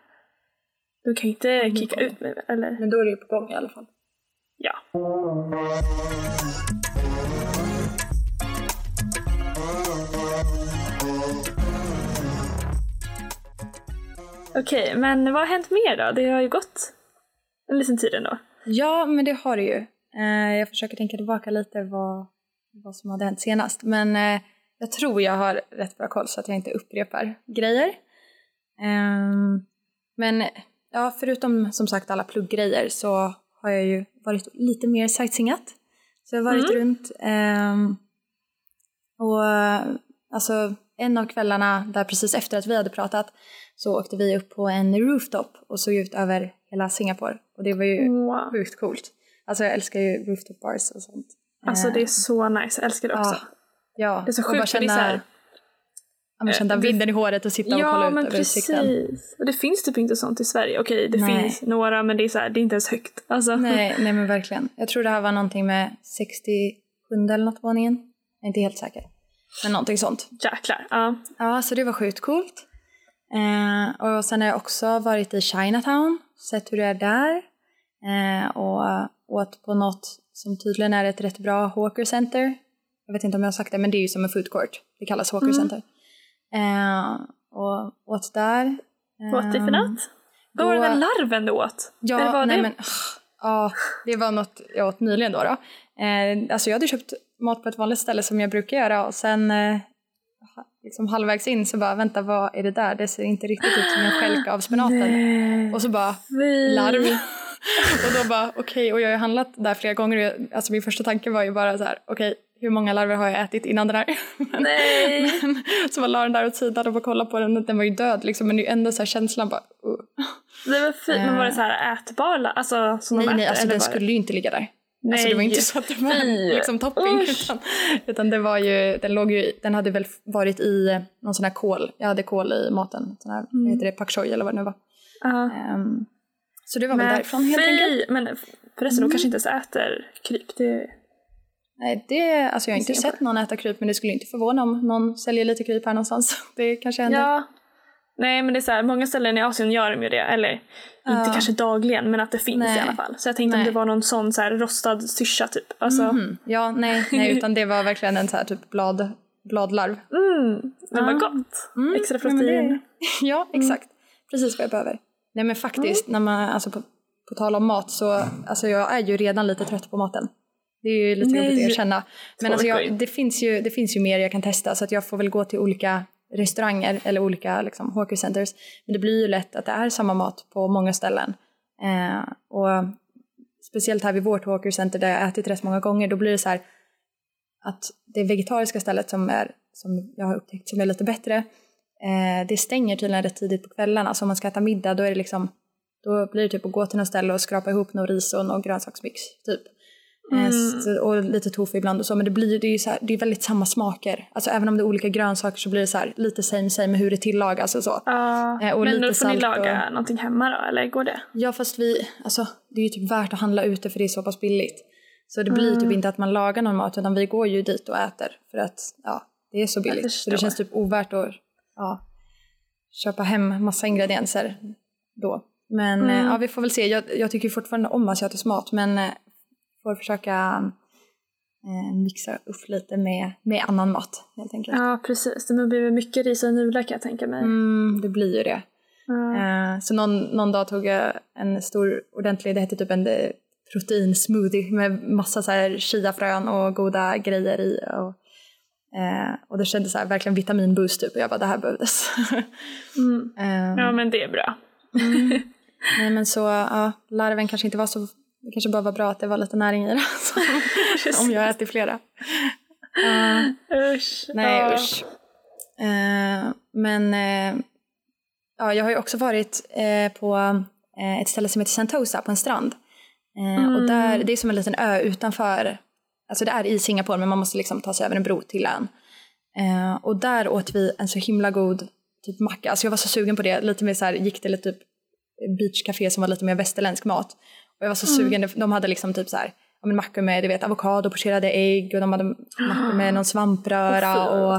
de kan ju inte kicka ut mig eller? Men då är det ju på gång i alla fall. Ja. Okej, men vad har hänt mer då? Det har ju gått en liten tid ändå. Ja, men det har det ju. Eh, jag försöker tänka tillbaka lite vad, vad som hade hänt senast. Men eh, jag tror jag har rätt bra koll så att jag inte upprepar grejer. Ehm, men ja, förutom som sagt alla plugggrejer så har jag ju varit lite mer sightseeingat. Så jag har varit runt. ehm, och alltså en av kvällarna där precis efter att vi hade pratat så åkte vi upp på en rooftop och såg ut över hela Singapore. Och det var ju Wow. sjukt coolt. Alltså jag älskar ju rooftop bars och sånt. Alltså det är så nice, jag älskar det också. ja. Det är så och bara sjukt för det är känna, så här- ja, men känna Eh, det- vinden i håret och sitta och kolla Ja ut men över utsikten. precis. Och det finns typ inte sånt i Sverige. Okej det Nej. finns några men det är så här, det är inte ens högt. Alltså. Nej, nej men verkligen. Jag tror det här var någonting med 67 eller något våningen. Jag är inte helt säker. Men någonting sånt. Jäklar. Ja. Ja, så det var sjukt coolt. Eh, och sen har jag också varit i Chinatown, sett hur det är där. Eh, och åt på något som tydligen är ett rätt bra Hawker Center. Jag vet inte om jag har sagt det, men det är ju som en food court. Det kallas Hawker Mm. Center. Eh, och åt där. Vad åt du för Ehm, något? Vad var det där larven du åt? Ja, Eller var nej det? men ja, det var något jag åt nyligen då. då. Eh, alltså jag hade köpt mat på ett vanligt ställe som jag brukar göra och sen eh, liksom halvvägs in så bara vänta vad är det där? Det ser inte riktigt ut som en skälk av spenaten. Nej. Och så bara Fy. larv. och då bara okej, och jag har handlat där flera gånger och jag, alltså min första tanke var ju bara så här okej, hur många larver har jag ätit innan den här? Men- Nej. men, så var la den där åt sidan och bara kollade på den den var ju död liksom men det är ju ändå så här känslan bara uh. Det var fint. Men var det så här ätbar Alltså som Nej de nej äter, alltså den skulle ju inte ligga där. Nej. Alltså det var inte så att det var liksom, topping Usch. utan, utan det var ju, den låg ju, den hade väl varit i någon sån här kål, jag hade kål i maten, sån här, Mm. heter det, pak choi eller vad det nu var. Ja. Ehm, så det var väl Men därifrån helt enkelt. Men förresten, de kanske inte ens äter kryp. Det... Nej, det, alltså jag har inte sett någon äta kryp men det skulle inte förvåna om någon säljer lite kryp här någonstans. Det kanske händer. Ja. Nej men det är så här, många ställen i Asien gör de ju det. Eller inte Ja. kanske dagligen men att det finns Nej. i alla fall. Så jag tänkte om Nej. det var någon sån så här rostad syrsa typ. Alltså, Mhm. Ja, nej, nej, utan det var verkligen en så här typ blad, bladlarv. mm, men vad Ja. gott. Mm, Extra protein. Ja, exakt. Precis vad jag behöver. Nej men faktiskt, när man, alltså på, på tal om mat så, alltså jag är ju redan lite trött på maten. Det är ju lite Nej. jobbigt att erkänna. Men alltså jag, det, finns ju, det finns ju mer jag kan testa så att jag får väl gå till olika restauranger eller olika liksom, hawker centers. Men det blir ju lätt att det är samma mat på många ställen. Eh, och speciellt här vid vårt hawker center där jag ätit rätt många gånger, då blir det så här att det vegetariska stället som, är, som jag har upptäckt som är lite bättre, eh, det stänger tydligen rätt tidigt på kvällarna. Så om man ska äta middag då är det liksom, då blir det typ att gå till något ställe och skrapa ihop något ris och någon grönsaksmix typ. Mm. och lite tofu ibland och så, men det blir det är så här, det är väldigt samma smaker. Alltså även om det är olika grönsaker så blir det så här lite same same hur det tillagas och så. Eh, och men då får ni laga någonting hemma då, eller går det? Ja fast vi, alltså det är ju typ värt att handla ute för det är så pass billigt. Så det blir typ inte att man lagar någon mat utan vi går ju dit och äter för att ja, det är så billigt. Så det känns typ ovärt att ja, köpa hem massa ingredienser då. Men Mm. eh, ja, vi får väl se. Jag, jag tycker fortfarande om asiatisk mat men eh, får försöka eh, mixa upp lite med, med annan mat helt enkelt. Ja, precis. Det blir väl mycket ris och nudlar kan jag tänka mig. Mm, det blir ju det. Eh, så någon, någon dag tog jag en stor ordentlig, det hette typ en eh, proteinsmoothie med massa så här chiafrön och goda grejer i. Och, och det kändes så här, verkligen vitaminboost typ och jag bara det här behövdes. Mm. Ja, men det är bra. Nej men så, ja, larven kanske inte var så, det kanske bara var bra att det var lite näring i det. Om jag äter flera. Eh, Usch. Nej ja. usch. Eh, men eh, ja, jag har ju också varit eh, på ett ställe som heter Sentosa på en strand. Eh, Och Mm. där, det är som en liten ö utanför, alltså det är i Singapore men man måste liksom ta sig över en bro till ön. Och där åt vi en så himla god typ macka, alltså jag var så sugen på det, lite mer så här, gick till ett typ beachcafé som var lite mer västerländsk mat. Och jag var så sugen, de hade liksom typ så här, ja, men mackor med du vet, avokado, pocherade ägg och de hade mackor med någon svampröra och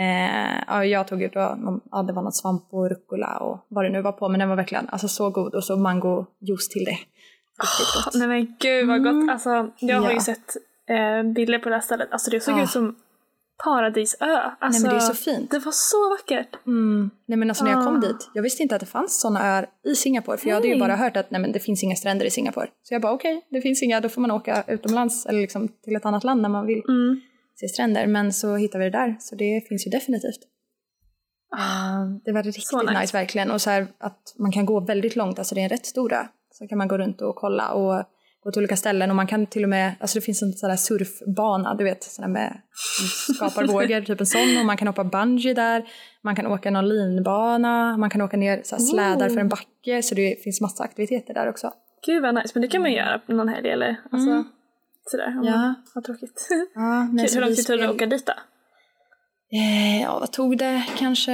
eh, ja, jag tog ut någon, ja, det var någon svamp och rucola och vad det nu var på men den var verkligen alltså, så god och så mangojuice till det. Gott. Nej men gud vad gott. Alltså, jag har ju sett eh, bilder på det här stället. Alltså det såg Ja. ut som paradisö. Alltså, Nej men det är så fint. Det var så vackert. Mm. Nej men alltså när jag kom Ah. dit, jag visste inte att det fanns sådana öar i Singapore för jag hade ju Nej. bara hört att nej men det finns inga stränder i Singapore. Så jag bara okej, det finns inga, då får man åka utomlands eller liksom till ett annat land när man vill Mm. se stränder. Men så hittade vi det där, så det finns ju definitivt. Eh, det var riktigt så nice. nice. verkligen och så här att man kan gå väldigt långt, alltså det är en rätt stor ö. Så kan man gå runt och kolla och gå till olika ställen och man kan till och med, alltså det finns en sån där surfbana, du vet, sån där med skapar vågor, typ en sån och man kan hoppa bungee där, man kan åka någon linbana, man kan åka ner så slädar för en backe så det finns massa aktiviteter där också. Gud vad nice. Men det kan man göra någon helg eller alltså, Mm. sådär. Om Ja. man har tråkigt. Ja, Kul. Hur lång tid tog det att åka dit då? Eh, ja, vad tog det? Kanske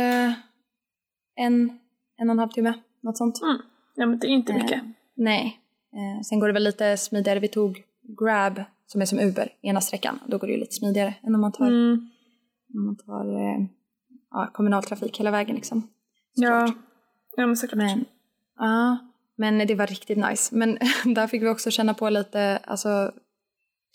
en, en och en halv timme, något sånt. Ja men det är inte Eh, mycket. Nej. Eh, sen går det väl lite smidigare. Vi tog Grab som är som Uber ena sträckan. Då går det ju lite smidigare än om man tar, Mm. om man tar eh, ja, kommunaltrafik hela vägen liksom. Ja. Såklart. ja men såklart. Men, ja. men det var riktigt nice. Men där fick vi också känna på lite alltså,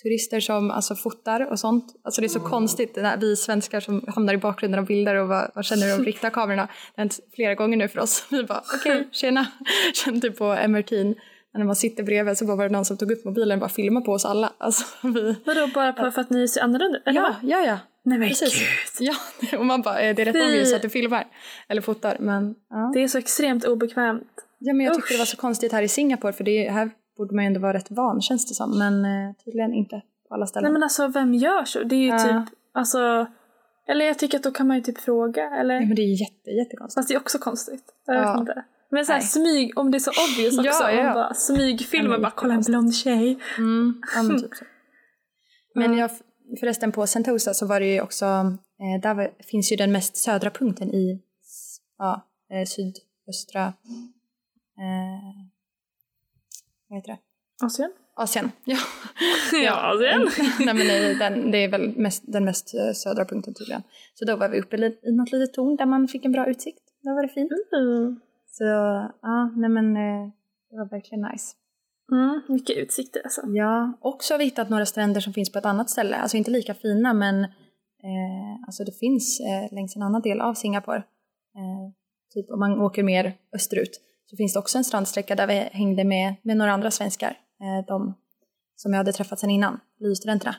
turister som alltså, fotar och sånt. Alltså det är så konstigt när vi svenskar som hamnar i bakgrunden av bilder och vad, vad känner du om riktiga kamerorna. Det har hänt flera gånger nu för oss. Vi bara okej, okay, tjena. Kände på MRT'n när man sitter bredvid så var det någon som tog upp mobilen och bara filmade på oss alla. Alltså, vi... Vadå, bara på, för att ni ser annorlunda ut? Ja, ja, ja. Nej men Precis. gud. Ja, och man bara, det är rätt obvious att du filmar eller fotar men ja. Det är så extremt obekvämt. Ja men jag tyckte Usch. det var så konstigt här i Singapore för det, här borde man ju ändå vara rätt van känns det som men eh, tydligen inte på alla ställen. Nej men alltså vem gör så? Det är ju ja. typ, alltså eller jag tycker att då kan man ju typ fråga eller? Ja men det är jätte, jättekonstigt. Fast det är också konstigt. Jag ja. vet inte. Men såhär smyg, om det är så obvious också. ja, ja. Bara smygfilmer, bara kolla en blond tjej. Mm, ja, men, typ så. men jag, förresten på Sentosa så var det ju också, eh, där var, finns ju den mest södra punkten i ja, eh, sydöstra, eh, vad heter det? Asien? Asien, ja. ja, Asien. Nej men nej, den, det är väl mest, den mest eh, södra punkten tydligen. Så då var vi uppe i något litet torn där man fick en bra utsikt. Då var det fint. Mm. Så ja, nej men eh, det var verkligen nice. Mm, mycket utsikter alltså. Ja, också har vi hittat några stränder som finns på ett annat ställe. Alltså inte lika fina men eh, alltså det finns eh, längs en annan del av Singapore. Eh, typ om man åker mer österut så finns det också en strandsträcka där vi hängde med, med några andra svenskar. Eh, de som jag hade träffat sedan innan, LiU-studenterna.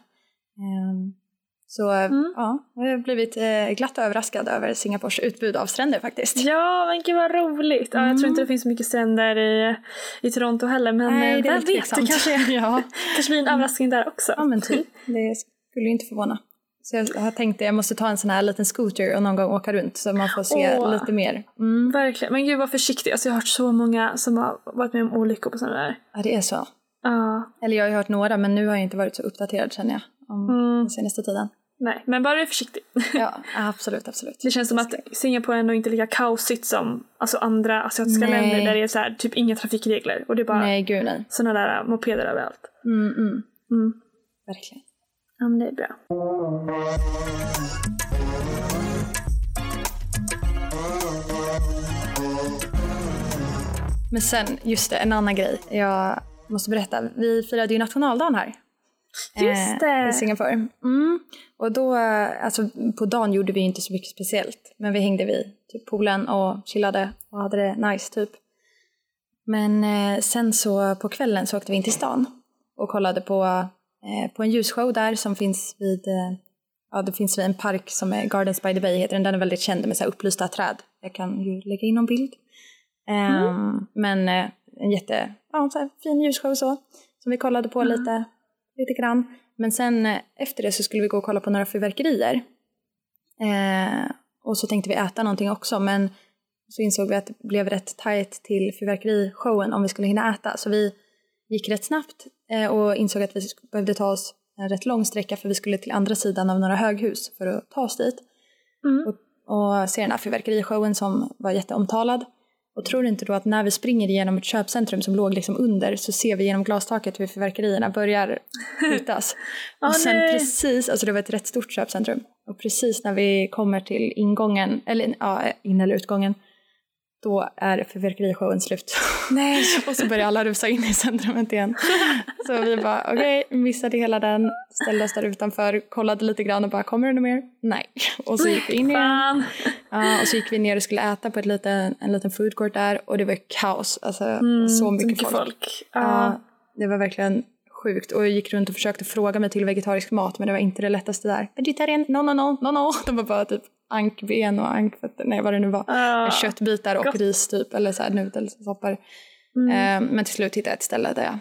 Eh, så mm. ja, jag har blivit eh, glatt överraskad över Singapores utbud av stränder faktiskt. Ja, men gud vad roligt! Ja, jag tror inte mm. det finns så mycket stränder i, i Toronto heller men Nej, eh, det vem vet, det kanske, ja. kanske blir en överraskning där också. Ja men typ, det skulle inte förvåna. Så jag har tänkt att jag måste ta en sån här liten scooter och någon gång åka runt så man får se Åh, lite mer. Mm. Verkligen, men gud var försiktig. Alltså jag har hört så många som har varit med om olyckor på sådana där. Ja det är så. Ja. Eller jag har hört några men nu har jag inte varit så uppdaterad känner jag om mm. den senaste tiden. Nej, men bara är försiktig. ja, absolut, absolut. Det känns som att Singapore är ändå inte lika kaosigt som alltså, andra asiatiska nej. länder där det är så här, typ inga trafikregler och det är bara nej, gud, nej. sådana där mopeder överallt. Mm, mm. Mm. Verkligen. Ja, men det är bra. Men sen, just det, en annan grej. Jag måste berätta. Vi firade ju nationaldagen här Just det. Eh, I Singapore. Mm. Och då, alltså på dagen gjorde vi inte så mycket speciellt. Men vi hängde vid typ poolen och chillade och hade det nice typ. Men eh, sen så på kvällen så åkte vi in till stan och kollade på, eh, på en ljusshow där som finns vid, eh, ja det finns vid en park som är Gardens by the Bay heter den. Den är väldigt känd med så här upplysta träd. Jag kan ju lägga in någon bild. Mm. Um, men eh, en jätte, ja så fin ljusshow så. Som vi kollade på mm. lite lite grann. Men sen eh, efter det så skulle vi gå och kolla på några fyrverkerier. Eh, och så tänkte vi äta någonting också men så insåg vi att det blev rätt tajt till fyrverkerishowen om vi skulle hinna äta. Så vi gick rätt snabbt eh, och insåg att vi behövde ta oss en rätt lång sträcka för vi skulle till andra sidan av några höghus för att ta oss dit. Mm. Och, och se den här fyrverkerishowen som var jätteomtalad. Och tror inte då att när vi springer igenom ett köpcentrum som låg liksom under så ser vi genom glastaket hur fyrverkerierna börjar skjutas. och sen nej. precis, alltså det var ett rätt stort köpcentrum, och precis när vi kommer till ingången, eller ja, in eller utgången, då är fyrverkerishowen slut. Nej. och så börjar alla rusa in i centrumet igen. så vi bara okej, okay, missade hela den, ställde oss där utanför, kollade lite grann och bara kommer det något mer? Nej. Och så gick vi in igen. Uh, och så gick vi ner och skulle äta på ett liten, en liten food court där och det var kaos. Alltså mm, så mycket, mycket folk. folk. Uh. Uh, det var verkligen sjukt och jag gick runt och försökte fråga mig till vegetarisk mat men det var inte det lättaste där. Vegetarian, no no no, no no. De var bara typ ankben och ankfötter, nej vad det nu var. Uh, Köttbitar och gott. ris typ eller så här nudelsoppor. Mm. Uh, men till slut hittade jag ett ställe där jag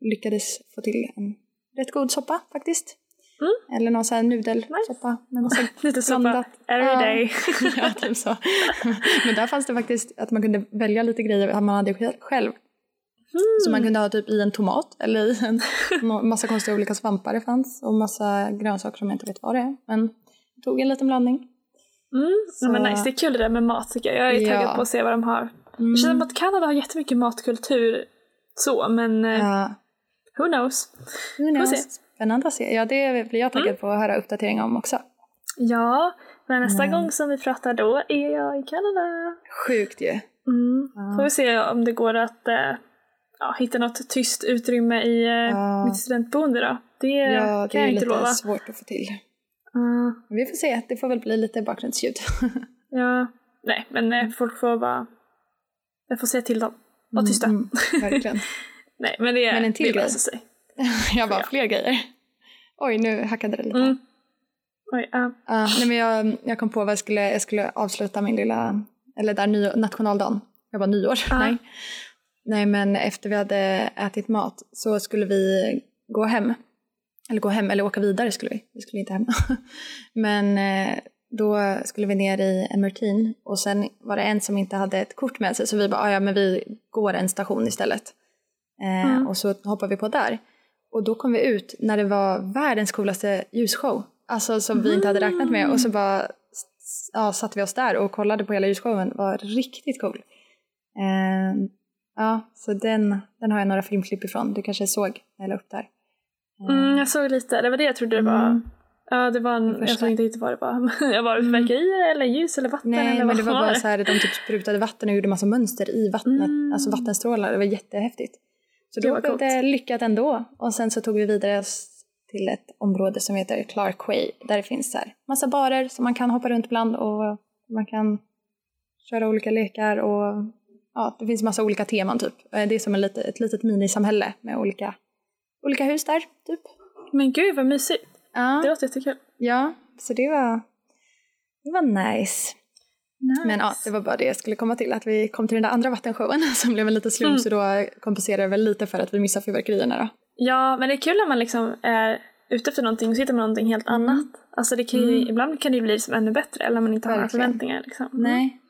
lyckades få till en rätt god soppa faktiskt. Mm. Eller någon sån här nudelsoppa med massa Nudelsoppa every day. ja, typ så. Men där fanns det faktiskt att man kunde välja lite grejer man hade själv. Mm. Så man kunde ha typ i en tomat eller i en massa konstiga olika svampar det fanns och massa grönsaker som jag inte vet vad det är. Men jag tog en liten blandning. Mm. Så... men nice, det är kul det där med mat tycker jag. Jag är taggad ja. på att se vad de har. Mm. Jag känner att Kanada har jättemycket matkultur så men uh, who knows. Who knows. Spännande att se. Ja, det blir jag taggad mm. på att höra uppdatering om också. Ja, men nästa mm. gång som vi pratar då är jag i Kanada. Sjukt ju. Mm. Ja. Får vi se om det går att eh, ja, hitta något tyst utrymme i eh, Ja. mitt studentboende då. Det Ja, det kan är jag inte lite lova. svårt att få till. Mm. Men vi får se, det får väl bli lite bakgrundsljud. Ja, nej men eh, folk får bara... Jag får säga till dem. Var tysta. Mm, mm, verkligen. Nej men det, Men en till det grej. sig. Jag bara, Ja. fler grejer. Oj, nu hackade det lite. Mm. Oj, ja. Ja, nej, men jag, jag kom på vad jag skulle, jag skulle avsluta min lilla, eller där ny, nationaldagen. Jag var nyår. Ja. Nej. Nej, men efter vi hade ätit mat så skulle vi gå hem. Eller gå hem, eller åka vidare skulle vi. Vi skulle inte hem. men eh, då skulle vi ner i en Mertin och sen var det en som inte hade ett kort med sig så vi bara, "Ah, ja men vi går en station istället. Eh, Mm. Och så hoppar vi på där. Och då kom vi ut när det var världens coolaste ljusshow. Alltså som vi inte hade räknat med. Och så bara ja, satte vi oss där och kollade på hela ljusshowen. Det var riktigt cool. Eh, ja, så den, den har jag några filmklipp ifrån. Du kanske såg när jag la upp där. Eh, Mm, jag såg lite, det var det jag trodde det var. Mm. Ja, det var en, jag första. såg inte riktigt vad det var. Jag var det fyrverkerier eller ljus eller vatten Nej, eller men det var bara det? så här, de typ sprutade vatten och gjorde massa mönster i vattnet. Mm. Alltså vattenstrålar. Det var jättehäftigt. Så Det då var blev det lyckat ändå. Och sen så tog vi vidare till ett område som heter Clark Way. Där det finns så här massa barer som man kan hoppa runt bland och man kan köra olika lekar och ja, det finns massa olika teman typ. Eh, Det är som en lite, ett litet minisamhälle med olika, olika hus där typ. Men gud vad mysigt. Ja, Det låter jättekul. ja så det var, det var nice. Nice. Men ja, det var bara det jag skulle komma till, att vi kom till den där andra vattenshowen som blev en liten slump Mm. så då kompenserar det väl lite för att vi missade fyrverkerierna då. Ja, men det är kul när man liksom är ute efter någonting och så hittar man någonting helt Mm. annat. Alltså det kan ju, Mm. ibland kan det ju bli liksom ännu bättre eller om man inte har några förväntningar. Liksom. Mm. Nej.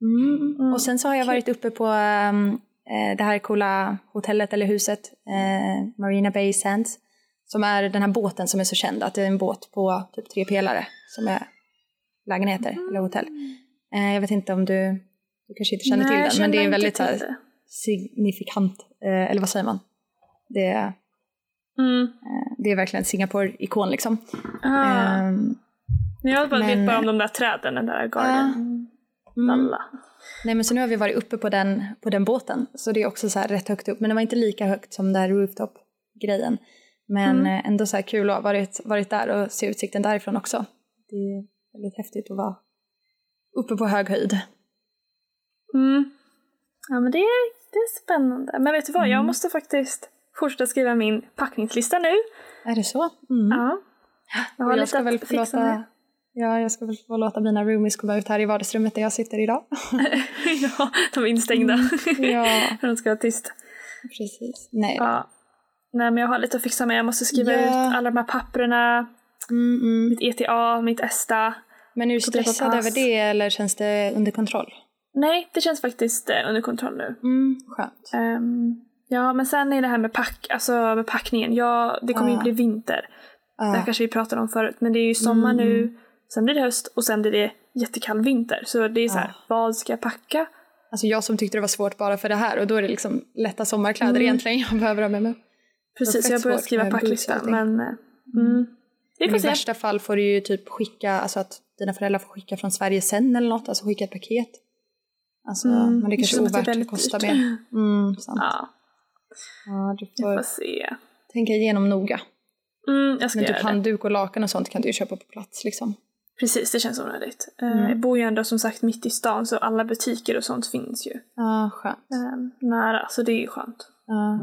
Mm. Mm. Och sen så har jag varit uppe på eh, det här coola hotellet eller huset, eh, Marina Bay Sands, som är den här båten som är så känd, att det är en båt på typ tre pelare som är lägenheter Mm. eller hotell. Eh, jag vet inte om du, du kanske inte känner Nej, till den, men det är väldigt här, signifikant, eh, eller vad säger man? Det är, Mm. eh, det är verkligen Singapore-ikon liksom. Ah. Ehm, jag bara men- vet bara om de där träden, den där garden. Mm. Nej men så nu har vi varit uppe på den, på den båten, så det är också så här rätt högt upp. Men det var inte lika högt som där rooftop-grejen. Men Mm. eh, ändå så här kul att ha varit, varit där och se utsikten därifrån också. Det är väldigt häftigt att vara uppe på hög höjd. Mm. Ja men det är, det är spännande. Men vet du vad, jag Mm. måste faktiskt fortsätta skriva min packningslista nu. Är det så? Mm. Ja. Jag jag ska väl få låta. Ja, jag ska väl få låta mina roomies komma ut här i vardagsrummet där jag sitter idag. ja, de är instängda. ja, de ska vara tyst. precis. Nej. Ja. Nej men jag har lite att fixa med. Jag måste skriva Ja. ut alla de här papperna. Mm, mm. Mitt ETA, mitt ESTA. Men är du stressad över det eller känns det under kontroll? Nej, det känns faktiskt eh, under kontroll nu. Mm, skönt. Ehm, ja, men sen är det här med, pack, alltså med packningen. Ja, det kommer ju Ja. bli vinter. Det här Ja. kanske vi pratade om förut. Men det är ju sommar Mm. nu, sen blir det höst och sen blir det jättekall vinter. Så det är så här, Ja. vad ska jag packa? Alltså jag som tyckte det var svårt bara för det här och då är det liksom lätta sommarkläder Mm. egentligen jag behöver ha med mig. Precis, jag svårt skriva packlista. Men eh, mm. vi Men får i se. värsta fall får du ju typ skicka, alltså att dina föräldrar får skicka från Sverige sen eller något, alltså skicka ett paket. Alltså, Mm, men det kanske är ovärt, det kostar mer. Mm, sant. Ja, Ja, du vi får får se. tänka igenom noga. Mm, jag ska Men typ handduk och lakan och sånt kan du ju köpa på plats liksom. Precis, det känns onödigt. Eh, Mm. Jag bor ju ändå som sagt mitt i stan så alla butiker och sånt finns ju Ja, skönt. eh, nära. Så det är ju skönt. Ja.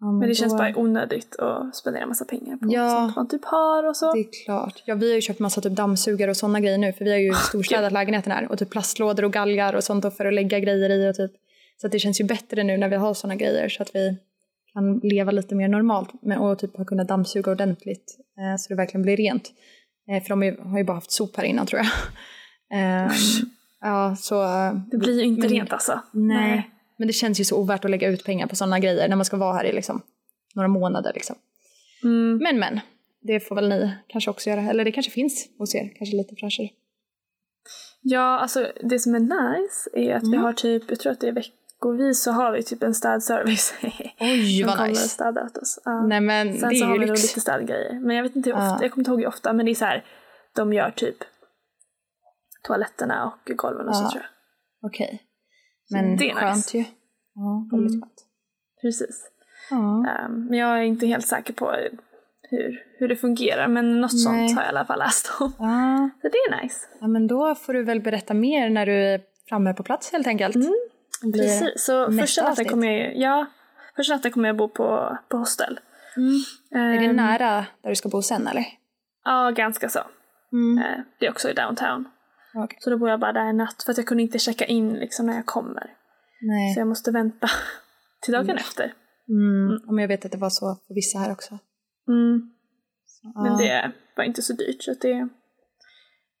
Ja, Men det då- känns bara onödigt att spendera massa pengar på Ja. sånt man typ har och så. Det är klart. Ja, vi har ju köpt massa typ dammsugare och sådana grejer nu för vi har ju storstädat lägenheten här och typ plastlådor och galgar och sånt för att lägga grejer i och typ så att det känns ju bättre nu när vi har sådana grejer så att vi kan leva lite mer normalt och typ har kunnat dammsuga ordentligt eh, så det verkligen blir rent. Eh, för de har ju bara haft sop här innan tror jag. Eh, ja, så... eh, Det blir ju inte men- rent alltså. Nej. Men det känns ju så ovärt att lägga ut pengar på sådana grejer när man ska vara här i liksom några månader liksom. Mm. Men men, det får väl ni kanske också göra. Eller det kanske finns hos er, kanske lite fräschare. Ja, alltså det som är nice är att vi Mm. har typ, jag tror att det är veckovis så har vi typ en städservice. Oj Som vad kommer och nice. städar åt oss. Ja. Nej men Sen det så är har vi nog lite städgrejer. Men jag vet inte hur Ja. ofta, jag kommer inte ihåg hur ofta, men det är så här, de gör typ toaletterna och golven och så Ja. tror jag. Okej. Men det är skönt nice. ju. Ja, väldigt Mm. skönt. Precis. Ja. Ehm, men jag är inte helt säker på hur, hur det fungerar, men något Nej. sånt har jag i alla fall läst om. Ja. Så det är nice. ja, men då får du väl berätta mer när du är framme på plats helt enkelt. Mm, Precis, så första natten kommer jag, ja, första natten kommer jag bo på, på hostel. Mm. Är det Ehm, nära där du ska bo sen eller? Ja, ganska så. Mm. Eh, det är också i downtown. Okej. Så då bor jag bara där en natt för att jag kunde inte checka in liksom när jag kommer. Nej. Så jag måste vänta till dagen Mm. efter. Mm. Men jag vet att det var så för vissa här också. Mm. Ja. Men det var inte så dyrt så det,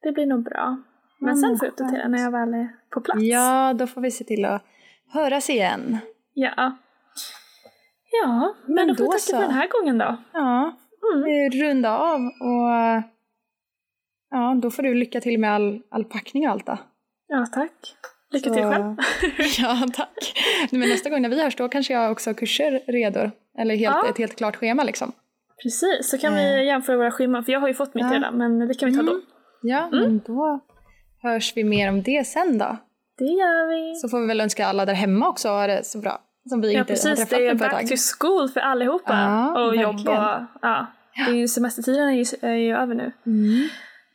det blir nog bra. Men sen får jag uppdatera när jag väl är på plats. Ja, då får vi se till att höras igen. Ja. Ja, men, Men då får vi tacka så. för den här gången då. Ja, Mm. runda av och ja, då får du lycka till med all, all packning och allt då. Ja, tack. Lycka till Så- själv. ja, tack. Men nästa gång när vi hörs då kanske jag också har kurser redo. Eller helt, Ja. ett helt klart schema liksom. Precis, så kan Eh. vi jämföra våra scheman, för jag har ju fått mitt Ja. redan, men det kan vi ta då. Mm. Ja, Mm. men då hörs vi mer om det sen då. Det gör vi. Så får vi väl önska alla där hemma också ha det så bra. Som vi Ja inte har precis, träffat det är back tag. to school för allihopa. Ja, och jobb verkligen. och ja. Det är ju semestertiden är ju, är ju över nu. Mm.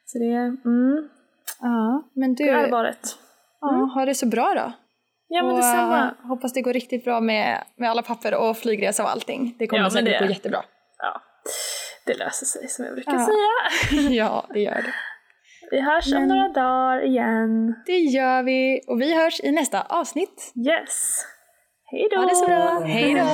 Så det är, mm, Ja, men du, det är allvaret. ja, ha det så bra då. Ja men och, detsamma. eh, hoppas det går riktigt bra med, med alla papper och flygresa och allting. Det kommer Ja, säkert det- gå jättebra. Ja, det löser sig som jag brukar Ja. säga. ja, det gör det. Vi hörs om Men- några dagar igen. Det gör vi och vi hörs i nästa avsnitt. Yes. Hej då! Ha det så bra. Hej då!